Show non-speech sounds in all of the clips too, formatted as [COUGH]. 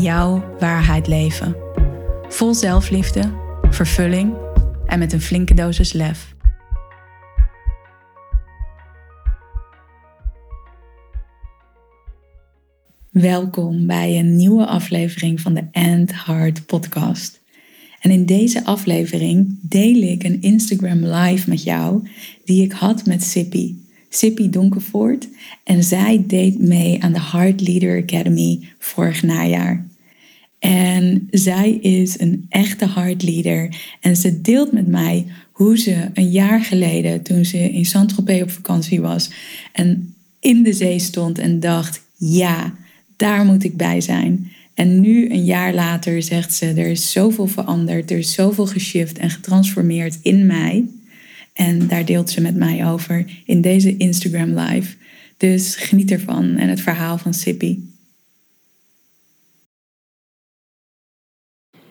jouw waarheid leven. Vol zelfliefde, vervulling en met een flinke dosis lef. Welkom bij een nieuwe aflevering van de End Heart podcast. En in deze aflevering deel ik een Instagram live met jou die ik had met Sippy. Sippy Donkervoort en zij deed mee aan de Heart Leader Academy vorig najaar. En zij is een echte heart leader en ze deelt met mij hoe ze een jaar geleden, toen ze in Saint-Tropez op vakantie was en in de zee stond en dacht: ja, daar moet ik bij zijn. En nu, een jaar later, zegt ze: er is zoveel veranderd, er is zoveel geshift en getransformeerd in mij. En daar deelt ze met mij over in deze Instagram Live. Dus geniet ervan en het verhaal van Sippy.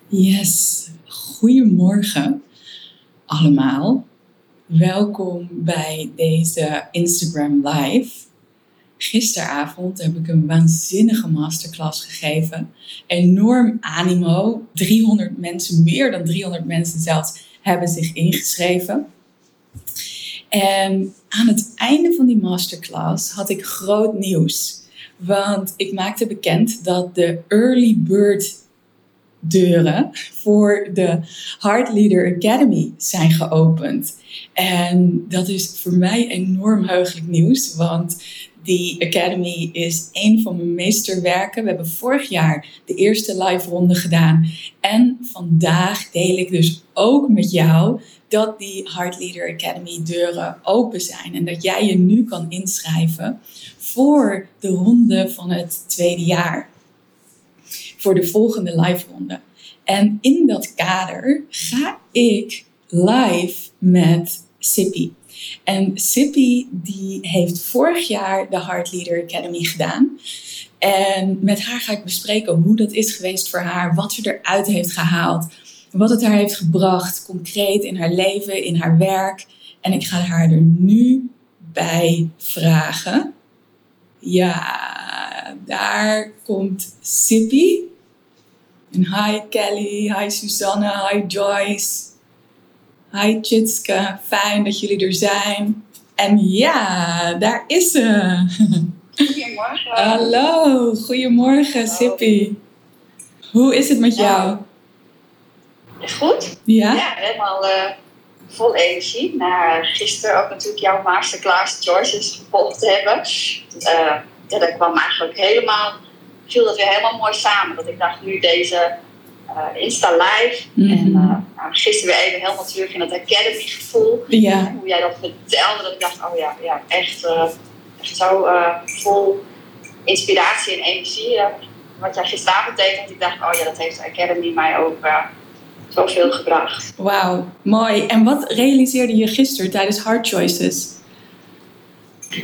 Yes, goedemorgen allemaal. Welkom bij deze Instagram Live. Gisteravond heb ik een waanzinnige masterclass gegeven. Enorm animo. 300 mensen, meer dan 300 mensen zelfs, hebben zich ingeschreven. En aan het einde van die masterclass had ik groot nieuws. Want ik maakte bekend dat de Early Bird deuren voor de Heart Leader Academy zijn geopend. En dat is voor mij enorm heugelijk nieuws, want die Academy is een van mijn meesterwerken. We hebben vorig jaar de eerste live ronde gedaan. En vandaag deel ik dus ook met jou dat die Heart Leader Academy deuren open zijn. En dat jij je nu kan inschrijven voor de ronde van het tweede jaar voor de volgende live ronde. En in dat kader ga ik live met Sippy. En Sippy die heeft vorig jaar de Heart Leader Academy gedaan. En met haar ga ik bespreken hoe dat is geweest voor haar, wat ze eruit heeft gehaald, wat het haar heeft gebracht, concreet in haar leven, in haar werk. En ik ga haar er nu bij vragen. Ja, daar komt Sippy. Hi Kelly, hi Susanne, hi Joyce, hi Chitske. Fijn dat jullie er zijn. En ja, daar is ze. Goedemorgen. Hallo, goedemorgen Sippy. Hoe is het met jou? Is goed? Ja? Ja, helemaal uh, vol energie. Na gisteren ook natuurlijk jouw masterclass Joyce's gevolgd te hebben. Uh, ja, dat kwam eigenlijk helemaal viel dat weer helemaal mooi samen. Dat ik dacht, nu deze uh, Insta Live. Mhm. En uh, nou, gisteren weer even helemaal terug in dat Academy gevoel. Ja. Hoe jij dat vertelde, dat ik dacht, oh ja, ja echt, uh, echt zo vol inspiratie en energie. wat jij gisteravond deed, dat ik dacht, oh ja, dat heeft de Academy mij ook zoveel gebracht. Wauw, mooi. En wat realiseerde je gisteren tijdens Hard Choices?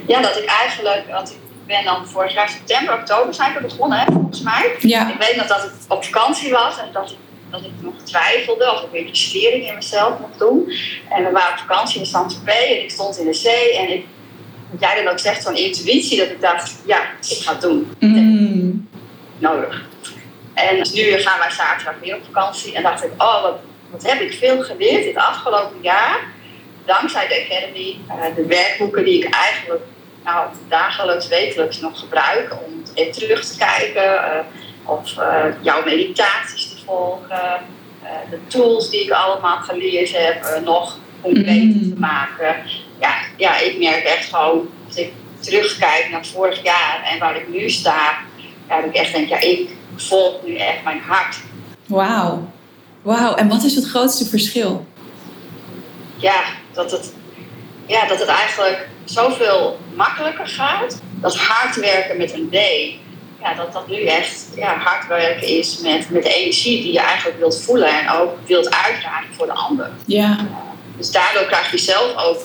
Ja, dat ik eigenlijk, want ben dan vorig jaar september, oktober zijn we begonnen, hè, volgens mij. Ja. Ik weet nog dat ik op vakantie was en dat ik, dat ik nog twijfelde of ik weer in mezelf mocht doen. En we waren op vakantie in Saint-Tropez en ik stond in de zee en ik, jij dan ook zegt, zo'n intuïtie, dat ik dacht, ja, ik ga het doen. Mm. Nodig. En nu gaan wij zaterdag weer op vakantie en dacht ik, oh, wat, wat heb ik veel geleerd dit afgelopen jaar. Dankzij de Academy, uh, de werkboeken die ik eigenlijk nou, dagelijks, wekelijks nog gebruiken om even terug te kijken uh, of uh, jouw meditaties te volgen, uh, de tools die ik allemaal geleerd heb nog concreter Mm. te maken. Ja, ja, ik merk echt gewoon, als ik terugkijk naar vorig jaar en waar ik nu sta, ja, dat ik echt denk, ja, ik volg nu echt mijn hart. Wauw. Wauw. En wat is het grootste verschil? Ja, dat het, ja, dat het eigenlijk zoveel makkelijker gaat. Dat hard werken met een D, ja, dat dat nu echt ja, hard werken is met, met de energie die je eigenlijk wilt voelen en ook wilt uitdragen voor de ander. Ja. dus daardoor krijg je zelf ook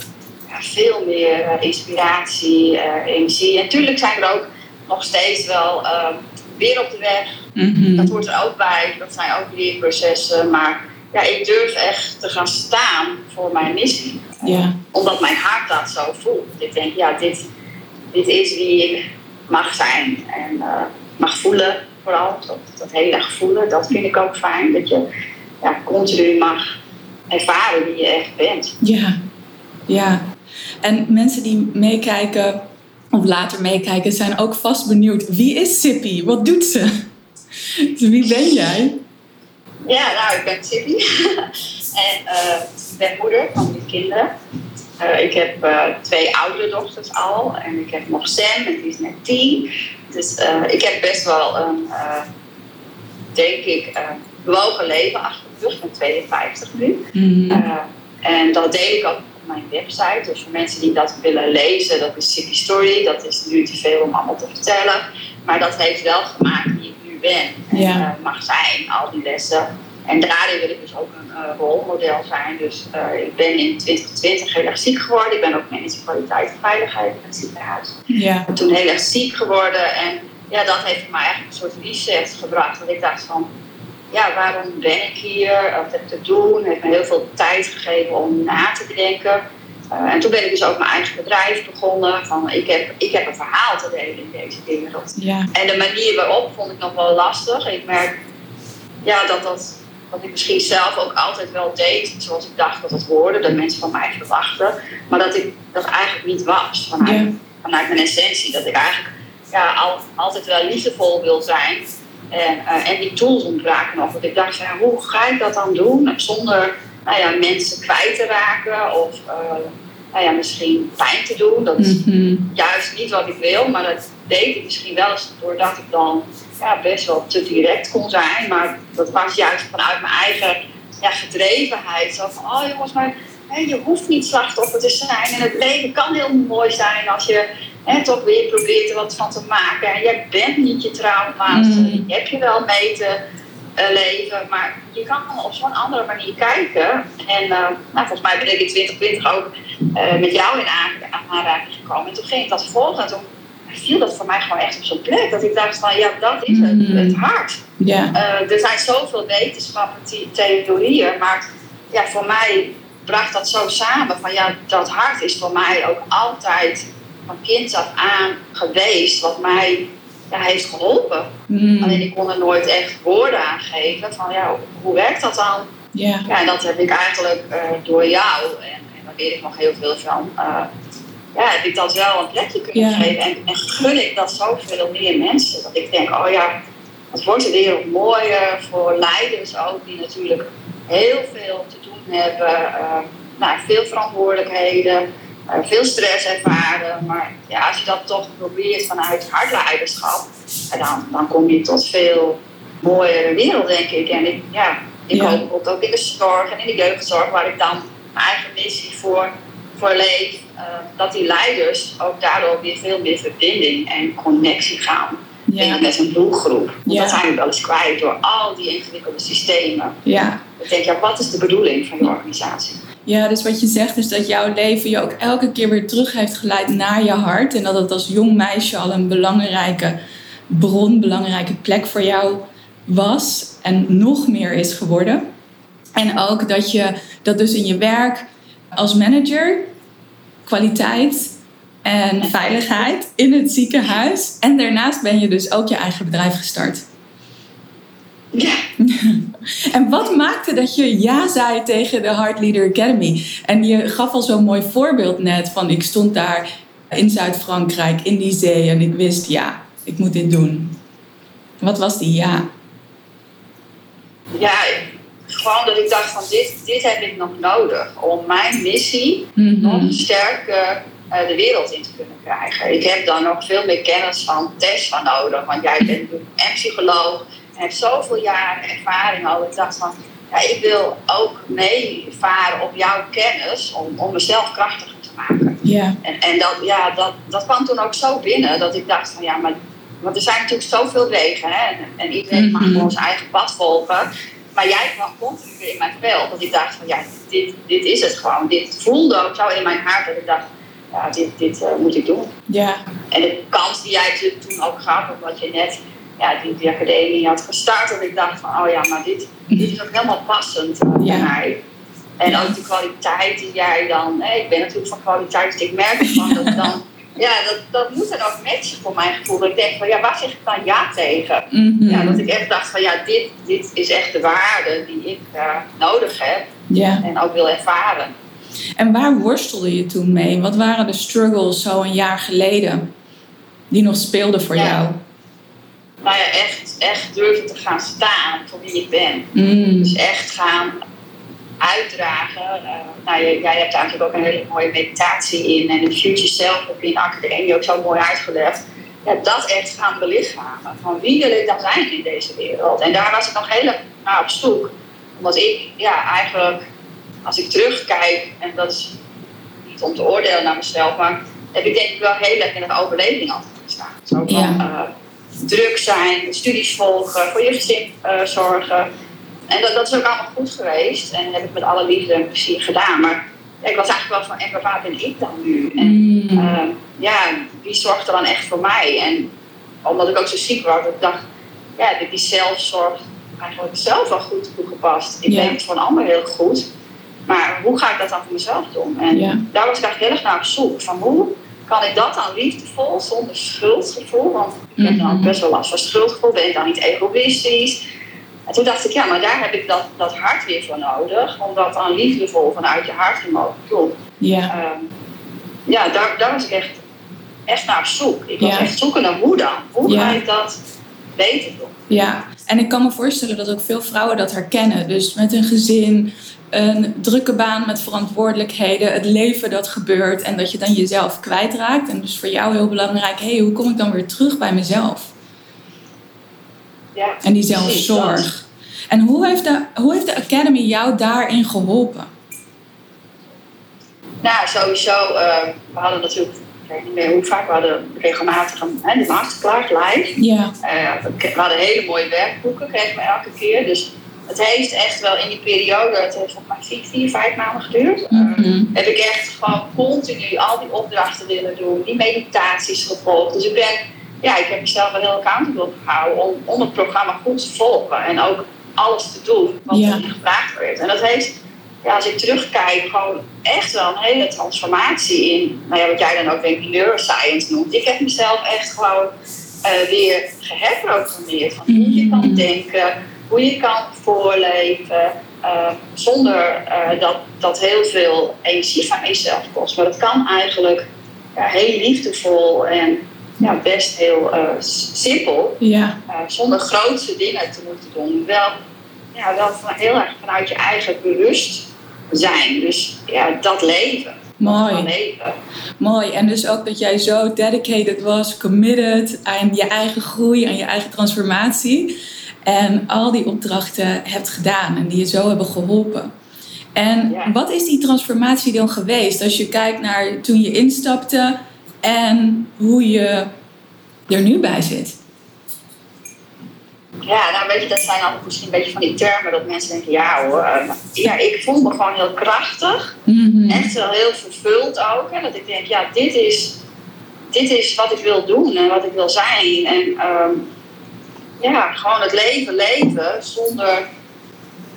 ja, veel meer uh, inspiratie, uh, energie. En natuurlijk zijn er ook nog steeds wel uh, weer op de weg. Mhm. Dat hoort er ook bij. Dat zijn ook leerprocessen. Maar ja, ik durf echt te gaan staan voor mijn missie. Ja. Omdat mijn hart dat zo voelt. Ik denk, ja, dit, dit is wie ik mag zijn. En uh, mag voelen vooral. Dat, dat hele gevoelen, dat vind ik ook fijn. Dat je ja, continu mag ervaren wie je echt bent. Ja, ja. En mensen die meekijken of later meekijken zijn ook vast benieuwd. Wie is Sippy? Wat doet ze? [LAUGHS] Wie ben jij? Ja, nou, ik ben Sippy. [LAUGHS] en uh, ik ben moeder van drie kinderen. Uh, ik heb uh, twee oudere dochters al. En ik heb nog Sam, en die is net tien. Dus ik heb best wel een, denk ik, bewogen leven achter de rug. Ik ben 52 nu. Mm. en dat deel ik ook mijn website. Dus voor mensen die dat willen lezen, dat is City Story. Dat is nu te veel om allemaal te vertellen. Maar dat heeft wel gemaakt wie ik nu ben. En Ja. mag zijn, al die lessen. En daarin wil ik dus ook een uh, rolmodel zijn. Dus uh, ik ben in 2020 heel erg ziek geworden. Ik ben ook manager kwaliteit en veiligheid in het ziekenhuis. Ja. Ik ben toen heel erg ziek geworden. En ja, dat heeft mij eigenlijk een soort reset gebracht. Dat ik dacht van, ja, waarom ben ik hier? Wat heb ik te doen? Het heeft me heel veel tijd gegeven om na te denken. Uh, en toen ben ik dus ook mijn eigen bedrijf begonnen. Van, ik, heb, ik heb een verhaal te delen in deze wereld. Ja. En de manier waarop vond ik nog wel lastig. Ik merk ja, dat, dat, dat ik misschien zelf ook altijd wel deed zoals ik dacht dat het hoorde. Dat mensen van mij verwachten. Maar dat ik dat eigenlijk niet was. Vanuit, Ja. vanuit mijn essentie. Dat ik eigenlijk ja, al, altijd wel liefdevol wil zijn. En, uh, en die tools ontbraken nog. Want ik dacht, ja, hoe ga ik dat dan doen zonder nou ja, mensen kwijt te raken of uh, nou ja, misschien pijn te doen? Dat is Mhm. juist niet wat ik wil, maar dat deed ik misschien wel eens doordat ik dan ja, best wel te direct kon zijn. Maar dat was juist vanuit mijn eigen ja, gedrevenheid. Zo van, oh jongens, maar hè, je hoeft niet slachtoffer te zijn. En het leven kan heel mooi zijn als je hè, toch weer probeert er wat van te maken. En jij bent niet je trauma's, Mm. die heb je wel mee te uh, leven. Maar je kan op zo'n andere manier kijken. En uh, nou, volgens mij ben ik in 2020 ook uh, met jou in aanraking gekomen. En toen ging ik dat volgen. En toen viel dat voor mij gewoon echt op zijn plek. Dat ik dacht van, ja, dat is het, Mm. het hart. Ja. Uh, er zijn zoveel wetenschappen, theorieën, maar ja, voor mij bracht dat zo samen van ja, dat hart is voor mij ook altijd van kind af aan geweest wat mij ja, heeft geholpen. Mm. Alleen ik kon er nooit echt woorden aan geven van ja, hoe werkt dat dan? Ja. Ja, en dat heb ik eigenlijk uh, door jou en, en daar weet ik nog heel veel van. Uh, ja, heb ik dat wel een plekje kunnen Ja. geven en, en gun ik dat zoveel meer mensen. Dat ik denk, oh ja, het wordt de wereld mooier voor leiders ook, die natuurlijk heel veel te doen hebben, uh, nou, veel verantwoordelijkheden, uh, veel stress ervaren. Maar ja, als je dat toch probeert vanuit hartleiderschap, dan, dan kom je tot veel mooiere wereld, denk ik. En ik, ja, ik Ja. hoop ook in de zorg en in de jeugdzorg, waar ik dan mijn eigen missie voor, voor leef, uh, dat die leiders ook daardoor weer veel meer verbinding en connectie gaan Ja. met een doelgroep. Want Ja. dat zijn we wel eens kwijt door al die ingewikkelde systemen. Ja. Ik denk, ja, wat is de bedoeling van je organisatie? Ja, dus wat je zegt is dat jouw leven je ook elke keer weer terug heeft geleid naar je hart. En dat het als jong meisje al een belangrijke bron, belangrijke plek voor jou was. En nog meer is geworden. En ook dat je dat dus in je werk als manager, kwaliteit en veiligheid in het ziekenhuis. En daarnaast ben je dus ook je eigen bedrijf gestart. Ja, [LAUGHS] En wat maakte dat je ja zei tegen de Heart Leader Academy? En je gaf al zo'n mooi voorbeeld net van ik stond daar in Zuid-Frankrijk in die zee en ik wist ja, ik moet dit doen. Wat was die ja? ja gewoon dat ik dacht van dit, dit heb ik nog nodig om mijn missie Mhm. nog sterker uh, de wereld in te kunnen krijgen. Ik heb daar nog veel meer kennis van Tess van nodig, want jij bent natuurlijk en psycholoog en hebt zoveel jaren ervaring al. Ik dacht van, ja, ik wil ook meevaren op jouw kennis om, om mezelf krachtiger te maken. Ja, En, en dat, ja, dat, dat kwam toen ook zo binnen dat ik dacht van ja, maar want er zijn natuurlijk zoveel wegen hè, en, en iedereen mag Mhm. gewoon zijn eigen pad volgen. Maar jij kwam continu weer in mijn veld, dat ik dacht van ja, dit, dit is het gewoon. Dit voelde ook zo in mijn hart dat ik dacht, ja, dit, dit eh, moet ik doen. Ja, En de kans die jij toen- ook gaf, omdat je net ja, die, die academie had gestart, dat ik dacht van oh ja, maar dit, dit is ook helemaal passend eh, Ja. bij mij. En ook de kwaliteit die jij dan, hè, ik ben natuurlijk van kwaliteit, dus ik merk ervan dat dan, ja, dat, dat moet dan ook matchen voor mijn gevoel. Dat ik denk van ja, waar zeg ik dan ja tegen? Mhm. Ja, dat ik echt dacht van ja, dit, dit is echt de waarde die ik eh, nodig heb ja. en ook wil ervaren. En waar worstelde je toen mee? Wat waren de struggles zo een jaar geleden die nog speelden voor Ja. jou? Nou ja, echt, echt durven te gaan staan voor wie ik ben. Mm. Dus echt gaan uitdragen. Eh, nou, jij, jij hebt daar natuurlijk ook een hele mooie meditatie in. En de Future Self heb je in de academie ook zo mooi uitgelegd. Ja, dat echt gaan belichamen. Van wie wil ik dan zijn in deze wereld? En daar was ik nog heel erg naar op zoek. Omdat ik ja, eigenlijk, als ik terugkijk, en dat is niet om te oordelen naar mezelf, maar heb ik denk ik wel heel erg in een overleving altijd gestaan. Zo van eh, druk zijn, studies volgen, voor je gezin eh, zorgen. En dat, dat is ook allemaal goed geweest. En dat heb ik met alle liefde en plezier gedaan. Maar ja, ik was eigenlijk wel van, en waar ben ik dan nu? En Mm. eh, ja, wie zorgt er dan echt voor mij? En omdat ik ook zo ziek was, ik dacht, ja, die- die zelfzorg eigenlijk zelf wel goed toegepast. Ik Ja. denk het voor een ander heel goed. Maar hoe ga ik dat dan voor mezelf doen? En Ja. daar was ik eigenlijk heel erg naar op zoek. Van hoe kan ik dat dan liefdevol, zonder schuldgevoel? Want ik heb dan Mhm. best wel last van schuldgevoel. Ben ik dan niet egoïstisch? En toen dacht ik, ja, maar daar heb ik dat, dat hart weer voor nodig. Om dat dan liefdevol vanuit je hart te mogen doen. Ja, Ehm, ja, daar, daar was ik echt, echt naar op zoek. Ik was Ja. echt zoeken naar hoe dan. Hoe Ja. ga ik dat beter doen? ja. En ik kan me voorstellen dat ook veel vrouwen dat herkennen. Dus met een gezin, een drukke baan met verantwoordelijkheden, het leven dat gebeurt en dat je dan jezelf kwijtraakt. En dus voor jou heel belangrijk, hé, hey, hoe kom ik dan weer terug bij mezelf? Ja, En die zelfzorg. En hoe heeft, de, hoe heeft de Academy jou daarin geholpen? Nou, sowieso, eh, we hadden natuurlijk, ik weet niet meer hoe vaak, we hadden regelmatig een, hè, de masterclass live. Ja, Eh, we we hadden hele mooie werkboeken, kregen we elke keer. Dus het heeft echt wel in die periode, het heeft volgens mij vier, vier vijf maanden geduurd. Eh, Mhm. heb ik echt gewoon continu al die opdrachten willen doen, die meditaties gevolgd. Dus ik ben, ja, ik heb mezelf wel heel accountable gehouden om, om het programma goed te volgen en ook alles te doen wat Ja. er gevraagd werd. En dat heeft, ja, als ik terugkijk, gewoon echt wel een hele transformatie in, nou ja, wat jij dan ook denk ik neuroscience noemt. Ik heb mezelf echt gewoon eh, weer geherprogrammeerd van hoe je kan Mhm. denken, hoe je kan voorleven. eh, zonder eh, dat dat heel veel energie van jezelf kost. Maar dat kan eigenlijk ja, heel liefdevol en ja, best heel eh, simpel. ja, eh, zonder grootse dingen te moeten doen. Wel, ja, wel van, heel erg vanuit je eigen bewustzijn. Dus ja, dat leven. Dat mooi. leven. Mooi. En dus ook dat jij zo dedicated was, committed aan je eigen groei, aan je eigen transformatie. En al die opdrachten hebt gedaan en die je zo hebben geholpen. En Ja. wat is die transformatie dan geweest als je kijkt naar toen je instapte en hoe je er nu bij zit? Ja, nou weet je, dat zijn altijd misschien een beetje van die termen dat mensen denken, ja hoor. eh, ja, ik voel me gewoon heel krachtig. Mhm. Echt wel heel vervuld ook. Hè, dat ik denk, ja, dit is, dit is wat ik wil doen en wat ik wil zijn. En ehm, ja, gewoon het leven leven zonder,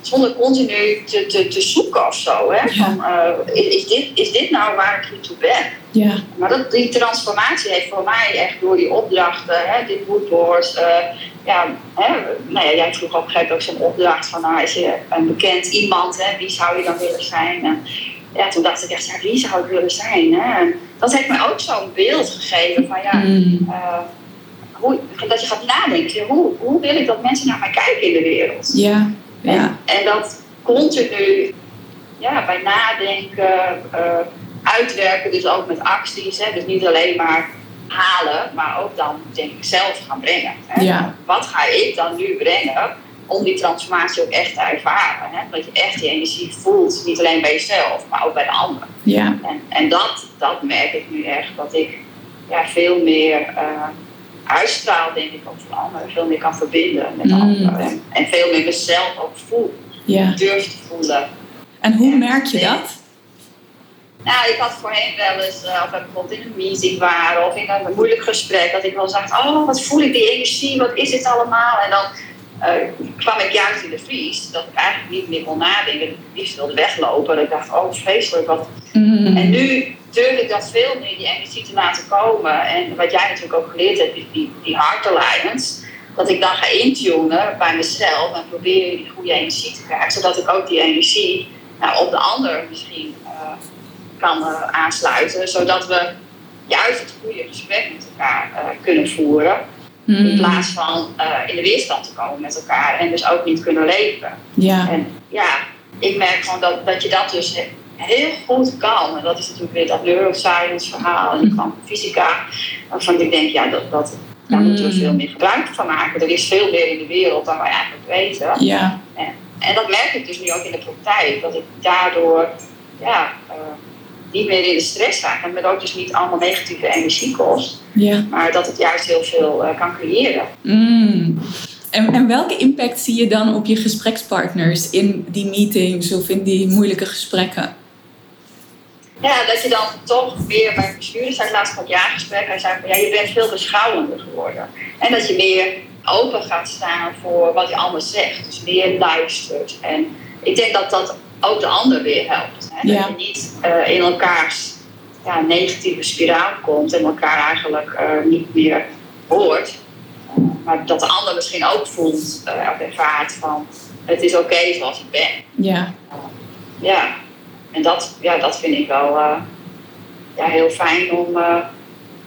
zonder continu te, te, te zoeken of zo. Hè? Ja. Van, eh, is, is, dit, is dit nou waar ik hier toe ben? Ja, Maar dat, die transformatie heeft voor mij echt door die opdrachten, hè, dit moodboard. eh ja, hè, nou ja, jij vroeg op een gegeven moment ook zo'n opdracht van, nou, als je een bekend iemand, hè, wie zou je dan willen zijn? En, ja, toen dacht ik echt, ja, wie zou ik willen zijn? Hè? En dat heeft mij ook zo'n beeld gegeven van, ja, Mm. eh, hoe, dat je gaat nadenken, hoe, hoe wil ik dat mensen naar mij kijken in de wereld? ja, ja, En, en dat continu ja, bij nadenken, eh, uitwerken, dus ook met acties. Hè? Dus niet alleen maar halen, maar ook dan denk ik zelf gaan brengen. Hè? Ja. Wat ga ik dan nu brengen om die transformatie ook echt te ervaren? Hè? Dat je echt die energie voelt, niet alleen bij jezelf, maar ook bij de anderen. ja, En, en dat, dat merk ik nu echt, dat ik ja, veel meer eh, uitstraal, denk ik, ook van anderen veel meer kan verbinden met anderen. En, veel meer mezelf ook voel, ja. durf te voelen. En hoe merk je dat? Nou, ik had voorheen wel eens, uh, of we bijvoorbeeld in een meeting waren of in een moeilijk gesprek, dat ik wel zag, oh, wat voel ik die energie, wat is dit allemaal? En dan uh, kwam ik juist in de vries, dat ik eigenlijk niet meer kon nadenken, dat ik liefst wilde weglopen. Dat ik dacht, oh, vreselijk, wat... Mm. En nu durf ik dat veel meer, die energie te laten komen. En wat jij natuurlijk ook geleerd hebt, die, die, die heart dat ik dan ga intunen bij mezelf en probeer die goede energie te krijgen, zodat ik ook die energie nou, op de ander misschien uh, kan uh, aansluiten, zodat we juist het goede gesprek met elkaar kunnen voeren. In mm. plaats van in de weerstand te komen met elkaar en dus ook niet kunnen leven. Ja. En ja, ik merk gewoon dat, dat je dat dus heel goed kan. En dat is natuurlijk weer dat neuroscience verhaal en van fysica. Waarvan ik denk, ja, dat, dat, daar moeten we mm. veel meer gebruik van maken. Er is veel meer in de wereld dan wij eigenlijk weten. Ja. En, en dat merk ik dus nu ook in de praktijk. Dat ik daardoor ja, uh, niet meer in de stress raak. En het ook dus niet allemaal negatieve energie kost. Ja. Maar dat het juist heel veel uh, kan creëren. Mm. En, en welke impact zie je dan op je gesprekspartners in die meetings of in die moeilijke gesprekken? Ja, dat je dan toch weer bij bestuurders zei laatst van jaargesprek. Hij zei van ja, je bent veel beschouwender geworden. En dat je meer open gaat staan voor wat je ander zegt. Dus meer luistert. En ik denk dat dat ook de ander weer helpt. Hè? Dat je niet uh, in elkaars ja, negatieve spiraal komt en elkaar eigenlijk uh, niet meer hoort. Uh, maar dat de ander misschien ook voelt of ervaart van het is oké okay zoals ik ben. Ja. ja. En dat, ja, dat vind ik wel ja, heel fijn om,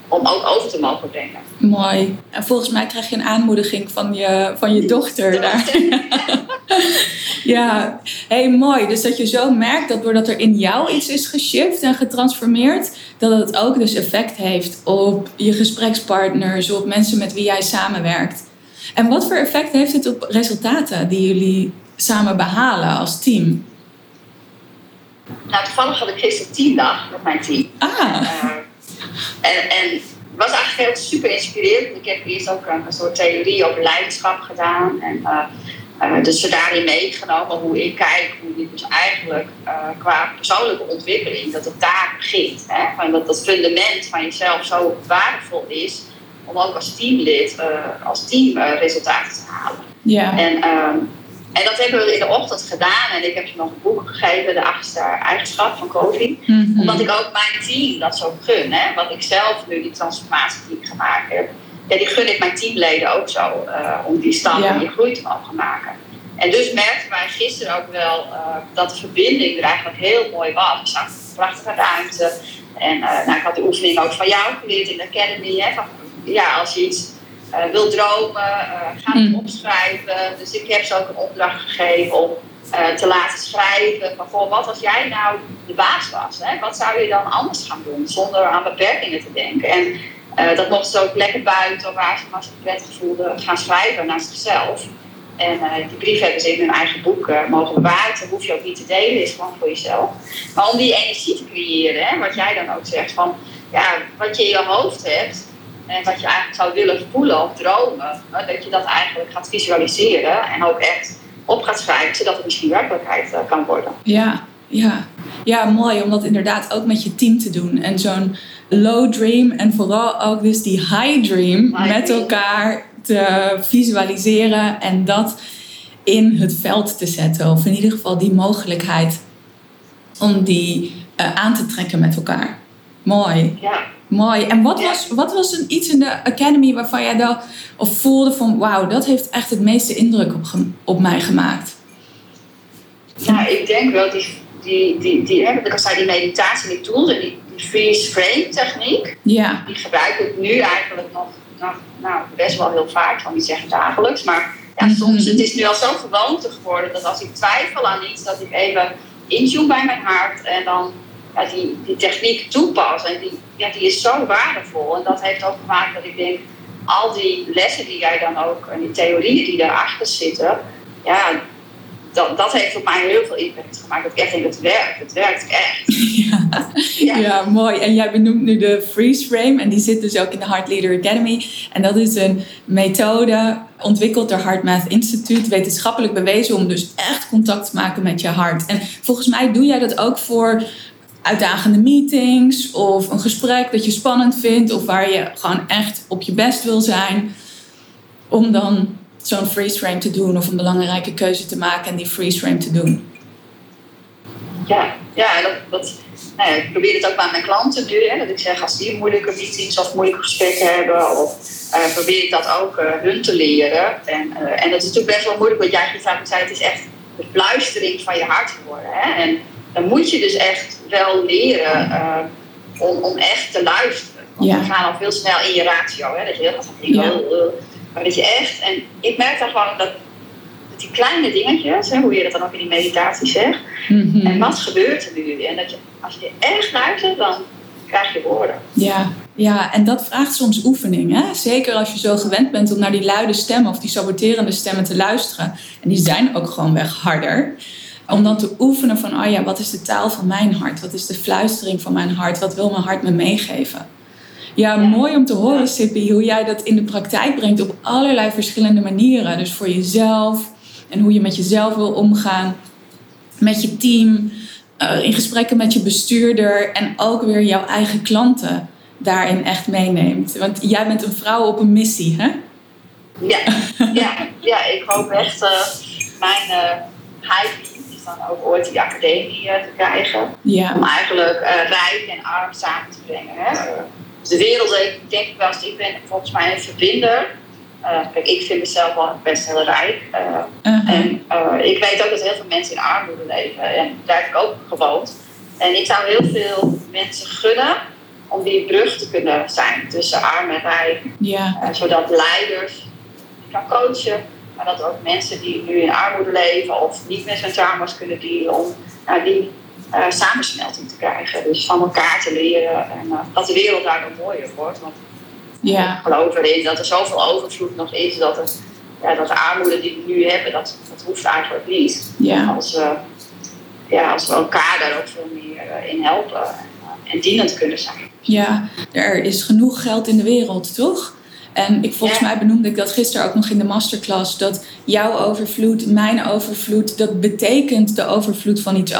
om ook over te mogen brengen. Mooi. En volgens mij krijg je een aanmoediging van je, van je dochter. Daar. [LAUGHS] [LAUGHS] ja, hey, mooi. Dus dat je zo merkt dat doordat er in jou iets is geshift en getransformeerd, dat het ook dus effect heeft op je gesprekspartners, op mensen met wie jij samenwerkt. En wat voor effect heeft het op resultaten die jullie samen behalen als team? Nou, toevallig had ik gisteren teamdag met mijn team. Ah. Uh, en, en was eigenlijk heel super inspirerend. Ik heb eerst ook een, soort theorie over leiderschap gedaan. En uh, uh, dus ze daarin meegenomen hoe ik kijk, hoe dit dus eigenlijk qua persoonlijke ontwikkeling, dat het daar begint. Hè? Van dat dat fundament van jezelf zo waardevol is om ook als teamlid, als team resultaten te halen. Ja. En, ehm, en dat hebben we in de ochtend gedaan. En ik heb ze nog een boek gegeven, De Achtste Eigenschap van COVID. Mhm. Omdat ik ook mijn team dat zo gun. Hè? Want ik zelf nu die transformatie die ik gemaakt heb. Ja, die gun ik mijn teamleden ook zo. Uh, om die stap ja. en die groei te mogen maken. En dus merkten wij gisteren ook wel uh, dat de verbinding er eigenlijk heel mooi was. We zaten een prachtige ruimte. En uh, nou, ik had de oefening ook van jou geleerd in de Academy. Hè? Van, ja, als je iets uh, wil dromen, ga het mm. opschrijven. Dus ik heb ze ook een opdracht gegeven om te laten schrijven van goh, wat als jij nou de baas was? Hè? Wat zou je dan anders gaan doen zonder aan beperkingen te denken? En dat mocht ze ook lekker buiten, waar ze zich prettig voelden, gaan schrijven naar zichzelf. En die brief hebben ze in hun eigen boek mogen bewaren. Hoef je ook niet te delen, is gewoon voor jezelf. Maar om die energie te creëren, hè, wat jij dan ook zegt, van ja, wat je in je hoofd hebt, en wat je eigenlijk zou willen voelen of dromen, dat je dat eigenlijk gaat visualiseren en ook echt op gaat schrijven, zodat het misschien werkelijkheid uh, kan worden. Ja, ja. ja, mooi om dat inderdaad ook met je team te doen. En zo'n low dream en vooral ook dus die high dream met elkaar te visualiseren en dat in het veld te zetten. Of in ieder geval die mogelijkheid om die uh, aan te trekken met elkaar. Mooi. Ja. Mooi. En wat was, wat was een, iets in de Academy waarvan jij dacht of voelde van wauw, dat heeft echt het meeste indruk op, op mij gemaakt? Nou, ik denk wel die, die, die, die, hè, ik zei, die meditatie, die tools en die, die freeze frame techniek, ja. die gebruik ik nu eigenlijk nog, nog nou, best wel heel vaak, van niet zeggen dagelijks, maar ja, mm -hmm. soms het is nu al zo gewoonte geworden dat als ik twijfel aan iets, dat ik even intune bij mijn hart en dan ja, die, die techniek toepas. En die, ja, die is zo waardevol. En dat heeft ook gemaakt dat ik denk, al die lessen die jij dan ook, en die theorieën die daarachter zitten, ja, dat, dat heeft op mij heel veel impact gemaakt. Dat ik echt denk, het werkt. Het werkt echt. [LAUGHS] Ja. ja. mooi. En jij benoemt nu de freeze frame. En die zit dus ook in de Heart Leader Academy. En dat is een methode ontwikkeld door HeartMath Institute. Wetenschappelijk bewezen om dus echt contact te maken met je hart. En volgens mij doe jij dat ook voor uitdagende meetings. Of een gesprek dat je spannend vindt. Of waar je gewoon echt op je best wil zijn. Om dan zo'n freeze frame te doen of een belangrijke keuze te maken en die freeze frame te doen. Ja, ja dat, dat, nou ja, ik probeer het ook bij mijn klanten nu. Hè, dat ik zeg, als die moeilijke meetings of moeilijke gesprekken hebben, of, uh, probeer ik dat ook uh, hun te leren. En, uh, en dat is natuurlijk best wel moeilijk, wat jij gisteren zei, het is echt de fluistering van je hart geworden. Hè? En dan moet je dus echt wel leren om, om echt te luisteren. Want ja. we gaan al veel snel in je ratio. Hè? Dat je heel. Maar dat je echt, en ik merk dan gewoon dat, die kleine dingetjes, hè, hoe je dat dan ook in die meditatie zegt, mhm. en wat gebeurt er nu? En dat je, als je echt luistert, dan krijg je woorden. Ja, ja, en dat vraagt soms oefening. Hè? Zeker als je zo gewend bent om naar die luide stemmen of die saboterende stemmen te luisteren. En die zijn ook gewoon weg harder. Om dan te oefenen van, oh ja, wat is de taal van mijn hart? Wat is de fluistering van mijn hart? Wat wil mijn hart me meegeven? Ja, mooi om te horen, Sippy, hoe jij dat in de praktijk brengt op allerlei verschillende manieren. Dus voor jezelf en hoe je met jezelf wil omgaan, met je team, uh, in gesprekken met je bestuurder en ook weer jouw eigen klanten daarin echt meeneemt. Want jij bent een vrouw op een missie, hè? Ja, ja, ja ik hoop echt uh, mijn uh, hype is dan ook ooit die academie te krijgen. Ja. Om eigenlijk rijk en arm samen te brengen. Hè? De wereld, ik denk ik wel eens, ik ben volgens mij een verbinder. Uh, kijk, ik vind mezelf wel best heel rijk. Uh, uh-huh. En uh, ik weet ook dat heel veel mensen in armoede leven. En daar heb ik ook gewoond. En ik zou heel veel mensen gunnen om die brug te kunnen zijn tussen arm en rijk. Yeah. zodat leiders kan coachen, maar dat ook mensen die nu in armoede leven of niet met hun trauma's kunnen dealen, om nou, die uh, samensmelting te krijgen. Dus van elkaar te leren en uh, dat de wereld daardoor mooier wordt. Want ja. ik geloof erin dat er zoveel overvloed nog is dat, er, ja, dat de armoede die we nu hebben, dat, dat hoeft eigenlijk niet. Ja. Als, we, ja, als we elkaar daar ook veel meer uh, in helpen en, en dienend kunnen zijn. Ja, er is genoeg geld in de wereld, toch? En ik, volgens mij benoemde ik dat gisteren ook nog in de masterclass. Dat jouw overvloed, mijn overvloed, dat betekent de overvloed van iets,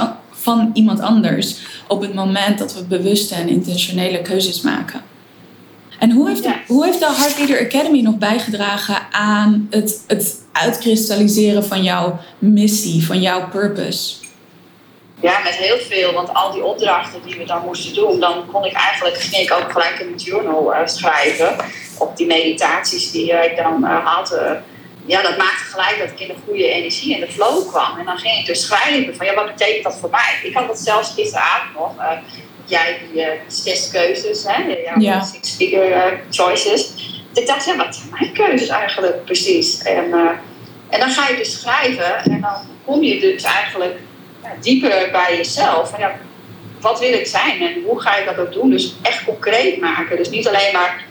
van iemand anders op het moment dat we bewuste en intentionele keuzes maken. En hoe heeft, de, hoe heeft de Heart Leader Academy nog bijgedragen aan het, het uitkristalliseren van jouw missie, van jouw purpose? Ja, met heel veel, want al die opdrachten die we dan moesten doen, dan kon ik eigenlijk, ging ik ook gelijk een journal uh, schrijven op die meditaties die ik dan uh, had. Ja, dat maakte gelijk dat ik in de goede energie en de flow kwam. En dan ging ik dus schrijven van, ja, wat betekent dat voor mij? Ik had dat zelfs gisteravond nog. Uh, jij die uh, zes keuzes, hè? Ja, ja. six figure uh, choices. Dus ik dacht, ja, wat zijn mijn keuzes eigenlijk precies? En, en dan ga je dus schrijven en dan kom je dus eigenlijk dieper bij jezelf. Van, ja, wat wil ik zijn en hoe ga ik dat ook doen? Dus echt concreet maken. Dus niet alleen maar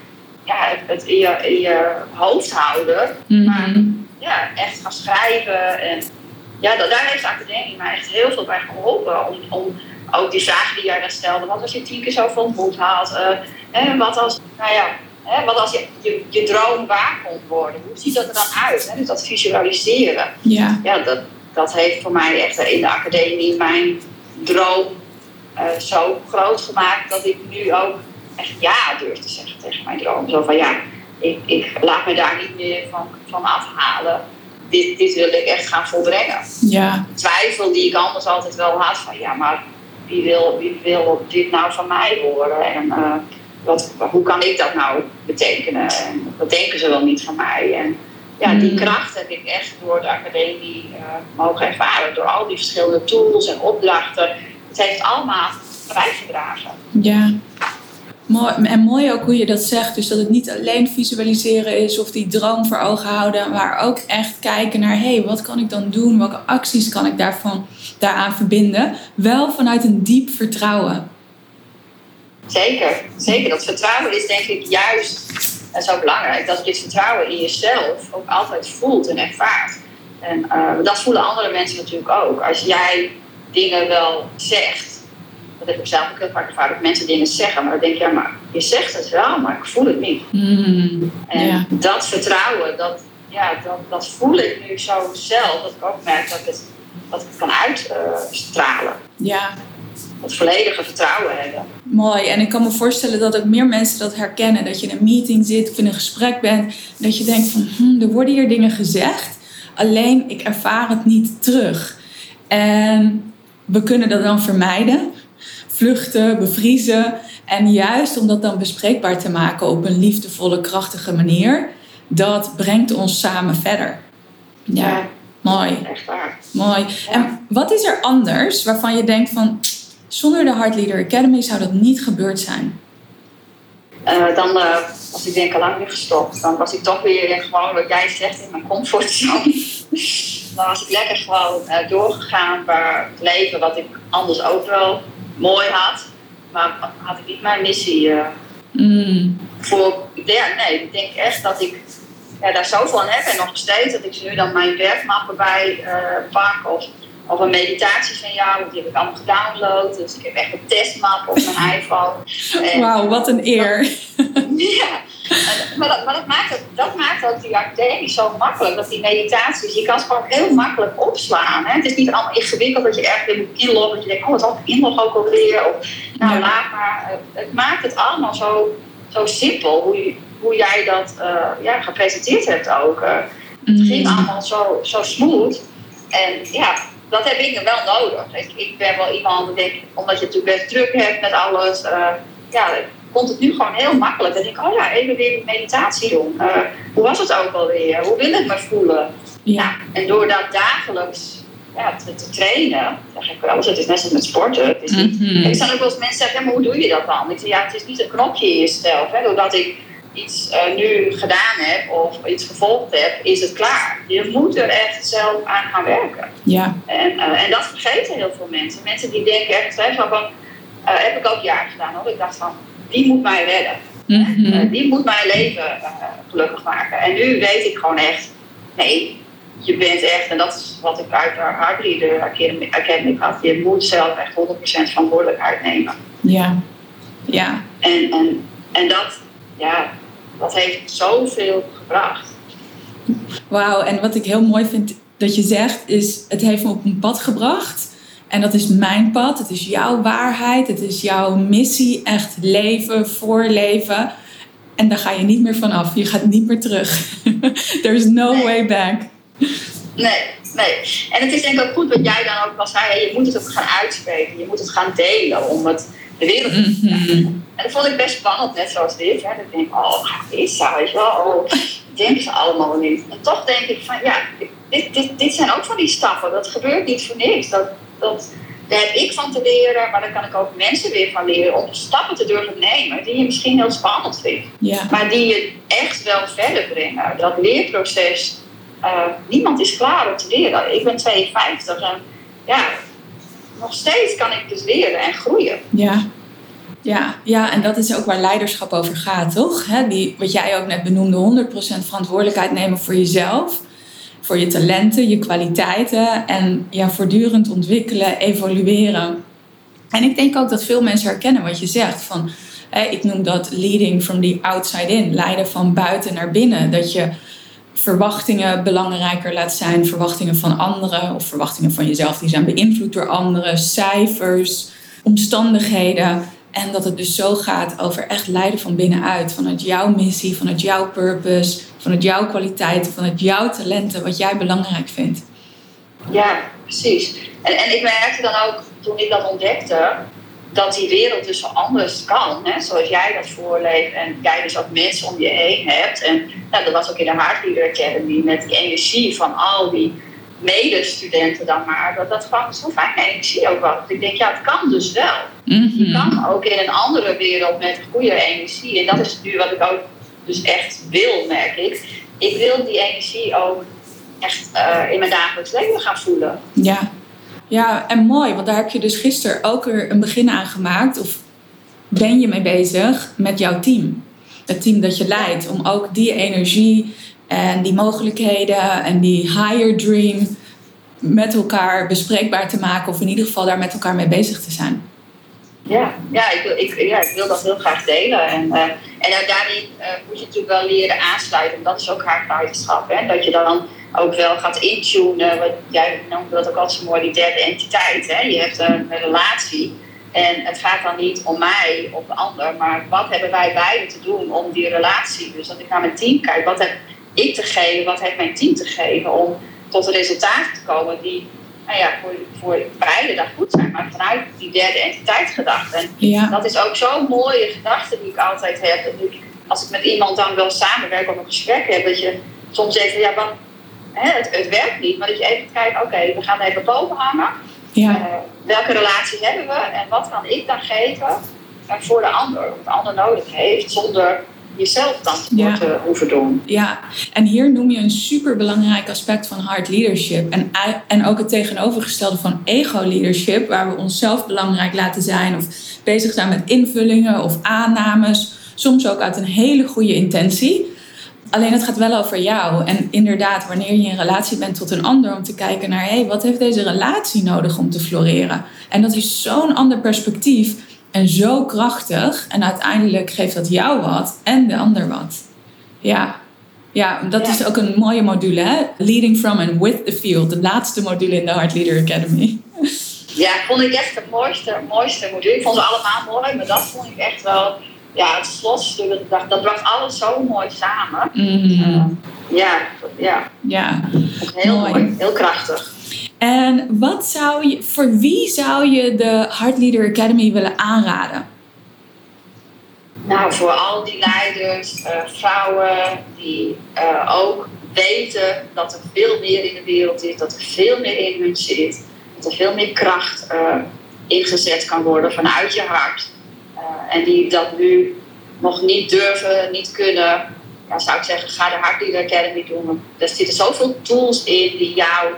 ja, het in je, in je hoofd houden. Mhm. Maar ja, echt gaan schrijven. En ja, dat, daar heeft de academie mij echt heel veel bij geholpen. Om, om ook die vragen die jij daar stelde. Wat als je tien keer zoveel mond had? Uh, hè, wat als, nou ja, hè, wat als je, je, je droom waar komt worden? Hoe ziet dat er dan uit? Hè? Dus dat visualiseren. Ja. Ja, dat, dat heeft voor mij echt in de academie mijn droom uh, zo groot gemaakt dat ik nu ook echt ja durf te zeggen tegen mijn droom. Zo van ja, ik, ik laat me daar niet meer van, van afhalen. Dit, dit wil ik echt gaan volbrengen. Ja. Twijfel die ik anders altijd wel had van ja, maar wie wil, wie wil dit nou van mij horen? En uh, wat, hoe kan ik dat nou betekenen? En wat denken ze wel niet van mij? En ja, die mm. kracht heb ik echt door de academie uh, mogen ervaren. Door al die verschillende tools en opdrachten. Het heeft allemaal bijgedragen. Ja, en mooi ook hoe je dat zegt. Dus dat het niet alleen visualiseren is of die droom voor ogen houden, maar ook echt kijken naar: hé, hey, wat kan ik dan doen? Welke acties kan ik daarvan, daaraan verbinden? Wel vanuit een diep vertrouwen. Zeker, zeker. Dat vertrouwen is denk ik juist en zo belangrijk. Dat je het vertrouwen in jezelf ook altijd voelt en ervaart. En uh, dat voelen andere mensen natuurlijk ook. Als jij dingen wel zegt, dat heb ik zelf ook heel vaak ervaren, dat mensen dingen zeggen, maar dan denk je, ja, maar je zegt het wel, maar ik voel het niet. Mm, en dat vertrouwen, dat, ja, dat, dat voel ik nu zo zelf, dat ik ook merk dat ik het, dat ik het kan uitstralen. ja, het volledige vertrouwen hebben. Mooi. En ik kan me voorstellen dat ook meer mensen dat herkennen. Dat je in een meeting zit of in een gesprek bent. Dat je denkt van, hm, er worden hier dingen gezegd. Alleen ik ervaar het niet terug. En we kunnen dat dan vermijden. Vluchten, bevriezen. En juist om dat dan bespreekbaar te maken op een liefdevolle, krachtige manier. Dat brengt ons samen verder. Ja, mooi. Echt waar. Mooi. En wat is er anders waarvan je denkt van zonder de Heart Leader Academy zou dat niet gebeurd zijn. Uh, dan uh, was ik denk ik al lang weer gestopt. Dan was ik toch weer gewoon wat jij zegt in mijn comfortzone. [LAUGHS] dan was ik lekker gewoon uh, doorgegaan waar het leven wat ik anders ook wel mooi had. Maar had ik niet mijn missie mm. voor. Ja, nee, ik denk echt dat ik ja, daar zoveel aan heb en nog steeds dat ik ze nu dan mijn werkmappen bij pak of of een meditatie van jou, die heb ik allemaal gedownload. Dus ik heb echt een testmap op mijn [LAUGHS] iPhone. Wauw, wat een eer. [LAUGHS] ja, maar, dat, maar dat, maakt het, dat maakt ook die academie zo makkelijk. Dat die meditaties, je kan ze gewoon heel makkelijk opslaan. Hè? Het is niet allemaal ingewikkeld dat je ergens weer moet inloggen. Dat je denkt, oh, wat had ik inlog ook alweer? Of, nou, laat maar. Het maakt het allemaal zo, zo simpel, hoe, hoe jij dat uh, ja, gepresenteerd hebt ook. Uh, Het mm. ging allemaal zo, zo smooth. En ja, dat heb ik wel nodig. Ik, ik ben wel iemand, denk, omdat je natuurlijk best druk hebt met alles, uh, ja, vond het nu gewoon heel makkelijk. Dan denk ik, oh ja, even weer een meditatie doen. Uh, hoe was het ook alweer? Hoe wil ik me voelen? Ja. En door dat dagelijks ja, te, te trainen, zeg ik wel, het is net als met sporten. Het is niet, mm -hmm. Ik ook wel eens mensen zeggen, ja, maar hoe doe je dat dan? Ik zeg, ja, het is niet een knopje in jezelf. Hè, doordat ik iets uh, nu gedaan heb of iets gevolgd heb, is het klaar. Je moet er echt zelf aan gaan werken. Ja. En, uh, en dat vergeten heel veel mensen. Mensen die denken echt van, van uh, heb ik ook jaren gedaan hoor. Ik dacht van, die moet mij redden. Mm -hmm. die moet mijn leven gelukkig maken. En nu weet ik gewoon echt, nee, je bent echt, en dat is wat ik uit de Leader Academy had, je moet zelf echt 100% verantwoordelijkheid nemen. Ja, ja. En, en, en dat, ja, dat heeft zoveel gebracht. Wauw, en wat ik heel mooi vind dat je zegt, is het heeft me op een pad gebracht. En dat is mijn pad, het is jouw waarheid, het is jouw missie, echt leven, voorleven. En daar ga je niet meer vanaf, je gaat niet meer terug. [LAUGHS] There's no nee. way back. Nee, nee. En het is denk ik ook goed wat jij dan ook al zei, je moet het ook gaan uitspreken, je moet het gaan delen om het de wereld mm En dat vond ik best spannend, net zoals dit. Hè. Dan denk ik, oh, is dat, weet je wel. Oh, denken ze allemaal niet. En toch denk ik van, ja, dit, dit, dit zijn ook van die stappen. Dat gebeurt niet voor niks. Dat, dat, daar heb ik van te leren, maar daar kan ik ook mensen weer van leren om stappen te durven nemen die je misschien heel spannend vindt. Ja. Maar die je echt wel verder brengen. Dat leerproces, uh, niemand is klaar om te leren. Ik ben 52 en ja, nog steeds kan ik dus leren en groeien. Ja. Ja, ja, en dat is ook waar leiderschap over gaat, toch? Die, wat jij ook net benoemde, 100% verantwoordelijkheid nemen voor jezelf, voor je talenten, je kwaliteiten en ja, voortdurend ontwikkelen, evolueren. En ik denk ook dat veel mensen herkennen wat je zegt. Van, ik noem dat leading from the outside in, leiden van buiten naar binnen. Dat je verwachtingen belangrijker laat zijn, verwachtingen van anderen of verwachtingen van jezelf die zijn beïnvloed door anderen, cijfers, omstandigheden. En dat het dus zo gaat over echt leiden van binnenuit, vanuit jouw missie, vanuit jouw purpose, vanuit jouw kwaliteiten, vanuit jouw talenten, wat jij belangrijk vindt. Ja, precies. En, en ik merkte dan ook toen ik dat ontdekte, dat die wereld dus zo anders kan. Hè? Zoals jij dat voorleeft en jij dus ook mensen om je heen hebt. En nou, dat was ook in de Heart Leader Academy met die energie van al die medestudenten dan maar. Dat dat gewoon zo'n fijne energie ook was. Ik denk, ja, het kan dus wel. Mm -hmm. Je kan ook in een andere wereld met goede energie. En dat is nu wat ik ook dus echt wil, merk ik. Ik wil die energie ook echt uh, in mijn dagelijks leven gaan voelen. Ja. Ja, en mooi, want daar heb je dus gisteren ook weer een begin aan gemaakt. Of ben je mee bezig met jouw team? Het team dat je leidt. Om ook die energie En die mogelijkheden en die higher dream met elkaar bespreekbaar te maken. Of in ieder geval daar met elkaar mee bezig te zijn. Ja, ja, ik, wil, ik, ja, ik wil dat heel graag delen. En, uh, en daarin uh, moet je natuurlijk wel leren aansluiten. Dat is ook haar leiderschap. Hè? Dat je dan ook wel gaat intunen. Wat, jij noemde dat ook altijd zo mooi, die derde entiteit. Hè? Je hebt een, relatie. En het gaat dan niet om mij of de ander, maar wat hebben wij beiden te doen om die relatie. Dus dat ik naar mijn team kijk, wat heb ik te geven, wat heeft mijn team te geven om tot een resultaat te komen die nou ja, voor, voor beide dat goed zijn, maar vanuit die derde entiteit gedacht. En Ja. dat is ook zo'n mooie gedachte die ik altijd heb. Als ik met iemand dan wil samenwerken of een gesprek heb, dat je soms zegt, ja, wat, hè, het, het werkt niet, maar dat je even kijkt, oké, we gaan even boven hangen. Ja. Eh, welke relatie hebben we en wat kan ik dan geven eh, voor de ander, wat de ander nodig heeft, zonder jezelf dan Ja. te hoeven doen. Ja, en hier noem je een superbelangrijk aspect van hard leadership. En, en ook het tegenovergestelde van ego leadership, waar we onszelf belangrijk laten zijn of bezig zijn met invullingen of aannames. Soms ook uit een hele goede intentie. Alleen het gaat wel over jou. En inderdaad, wanneer je in relatie bent tot een ander, om te kijken naar hé, hey, wat heeft deze relatie nodig om te floreren? En dat is zo'n ander perspectief en zo krachtig. En uiteindelijk geeft dat jou wat en de ander wat. Ja, ja dat Ja. is ook een mooie module, hè? Leading from and with the field. De laatste module in de Hard Leader Academy. Ja, vond ik echt het mooiste, mooiste module. Ik vond ze allemaal mooi, maar dat vond ik echt wel, ja, het slotstuk. Dat, ik dacht, dat bracht alles zo mooi samen. Mhm. Eh, ja, ja, Ja. heel Mooi. mooi, heel krachtig. En wat zou je, voor wie zou je de Hard Leader Academy willen aanraden? Nou, voor al die leiders, eh, vrouwen die eh, ook weten dat er veel meer in de wereld is, dat er veel meer in hun zit, dat er veel meer kracht ingezet kan worden vanuit je hart. Eh, en die dat nu nog niet durven, niet kunnen, ja, zou ik zeggen, ga de Hard Leader Academy doen. Er zitten zoveel tools in die jou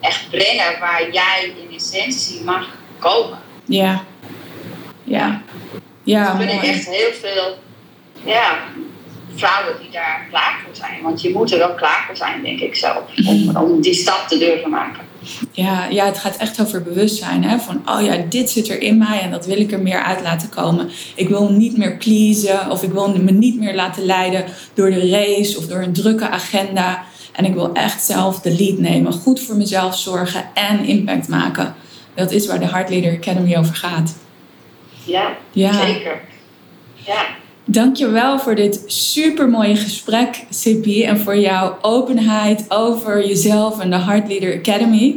echt brengen waar jij in essentie mag komen. Ja. Ja. Ja, Er mooi. echt heel veel ja, vrouwen die daar klaar voor zijn. Want je moet er wel klaar voor zijn, denk ik zelf. Om, om die stap te durven maken. Ja, ja, het gaat echt over bewustzijn. Hè? Van, oh ja, dit zit er in mij en dat wil ik er meer uit laten komen. Ik wil niet meer pleasen of ik wil me niet meer laten leiden door de race of door een drukke agenda. En ik wil echt zelf de lead nemen, goed voor mezelf zorgen en impact maken. Dat is waar de Heart Leader Academy over gaat. Ja, Ja, zeker. Ja, dankjewel voor dit supermooie gesprek, Sippy. En voor jouw openheid over jezelf en de Heart Leader Academy.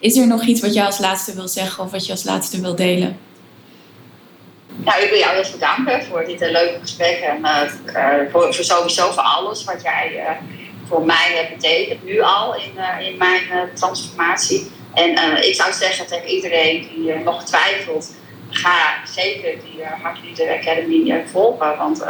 Is er nog iets wat jij als laatste wil zeggen of wat je als laatste wil delen? nou, ik wil jou heel bedanken voor dit eh, leuke gesprek. En eh, eh, voor, voor sowieso voor alles wat jij voor mij hebt betekend. Nu al in, in mijn transformatie. En ik zou zeggen tegen iedereen die nog twijfelt. Ga zeker die uh, Academy uh, volgen. Want uh,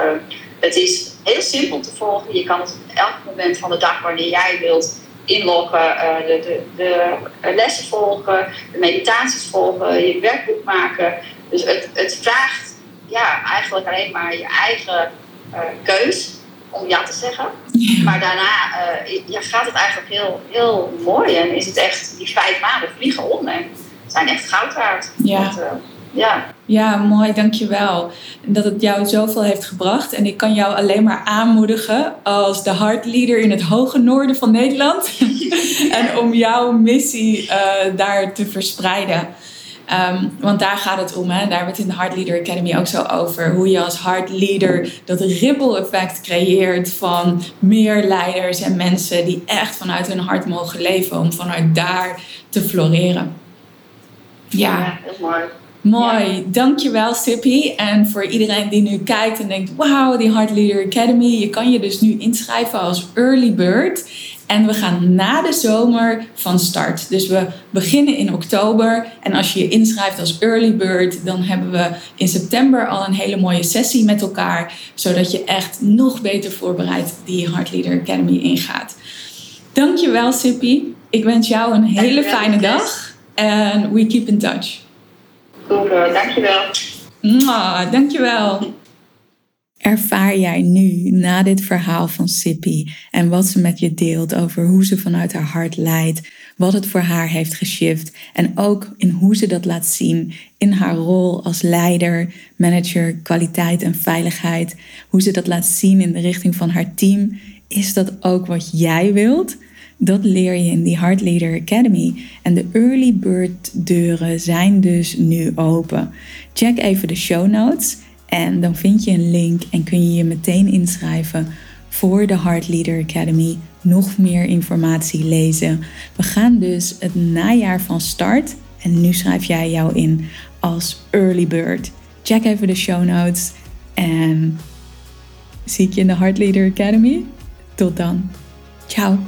het is heel simpel te volgen. Je kan het op elk moment van de dag wanneer jij wilt inloggen, de, de, de, lessen volgen, de meditaties volgen, je werkboek maken. Dus het, het vraagt ja, eigenlijk alleen maar je eigen uh, keus om ja te zeggen. Maar daarna uh, ja, gaat het eigenlijk heel, heel mooi en is het echt die vijf maanden vliegen om en zijn echt goud waard. Ja. Dat, uh, ja. ja, mooi, dankjewel. Dat het jou zoveel heeft gebracht. En ik kan jou alleen maar aanmoedigen als de hard leader in het hoge noorden van Nederland. [LAUGHS] en om jouw missie uh, daar te verspreiden. Um, want daar gaat het om. Hè? Daar hebben we het in de Hard Leader Academy ook zo over. Hoe je als hard leader dat ripple effect creëert van meer leiders en mensen die echt vanuit hun hart mogen leven. Om vanuit daar te floreren. Ja, ja heel mooi. Mooi, ja. dankjewel Sippy. En voor iedereen die nu kijkt en denkt, wauw, die Hard Leader Academy. Je kan je dus nu inschrijven als early bird. En we gaan na de zomer van start. Dus we beginnen in oktober. En als je je inschrijft als early bird, dan hebben we in september al een hele mooie sessie met elkaar. Zodat je echt nog beter voorbereid die Hard Leader Academy ingaat. Dankjewel Sippy. Ik wens jou een hele dankjewel, fijne dag. En we keep in touch. Super, dankjewel. Mwah, dankjewel. ervaar jij nu na dit verhaal van Sippy en wat ze met je deelt over hoe ze vanuit haar hart leidt, wat het voor haar heeft geshift en ook in hoe ze dat laat zien in haar rol als leider, manager, kwaliteit en veiligheid, hoe ze dat laat zien in de richting van haar team, is dat ook wat jij wilt? Dat leer je in die Heart Leader Academy. En de early bird deuren zijn dus nu open. Check even de show notes en dan vind je een link en kun je je meteen inschrijven voor de Heart Leader Academy. Nog meer informatie lezen. We gaan dus het najaar van start. En nu schrijf jij jou in als early bird. Check even de show notes. En zie ik je in de Heart Leader Academy. Tot dan. Ciao.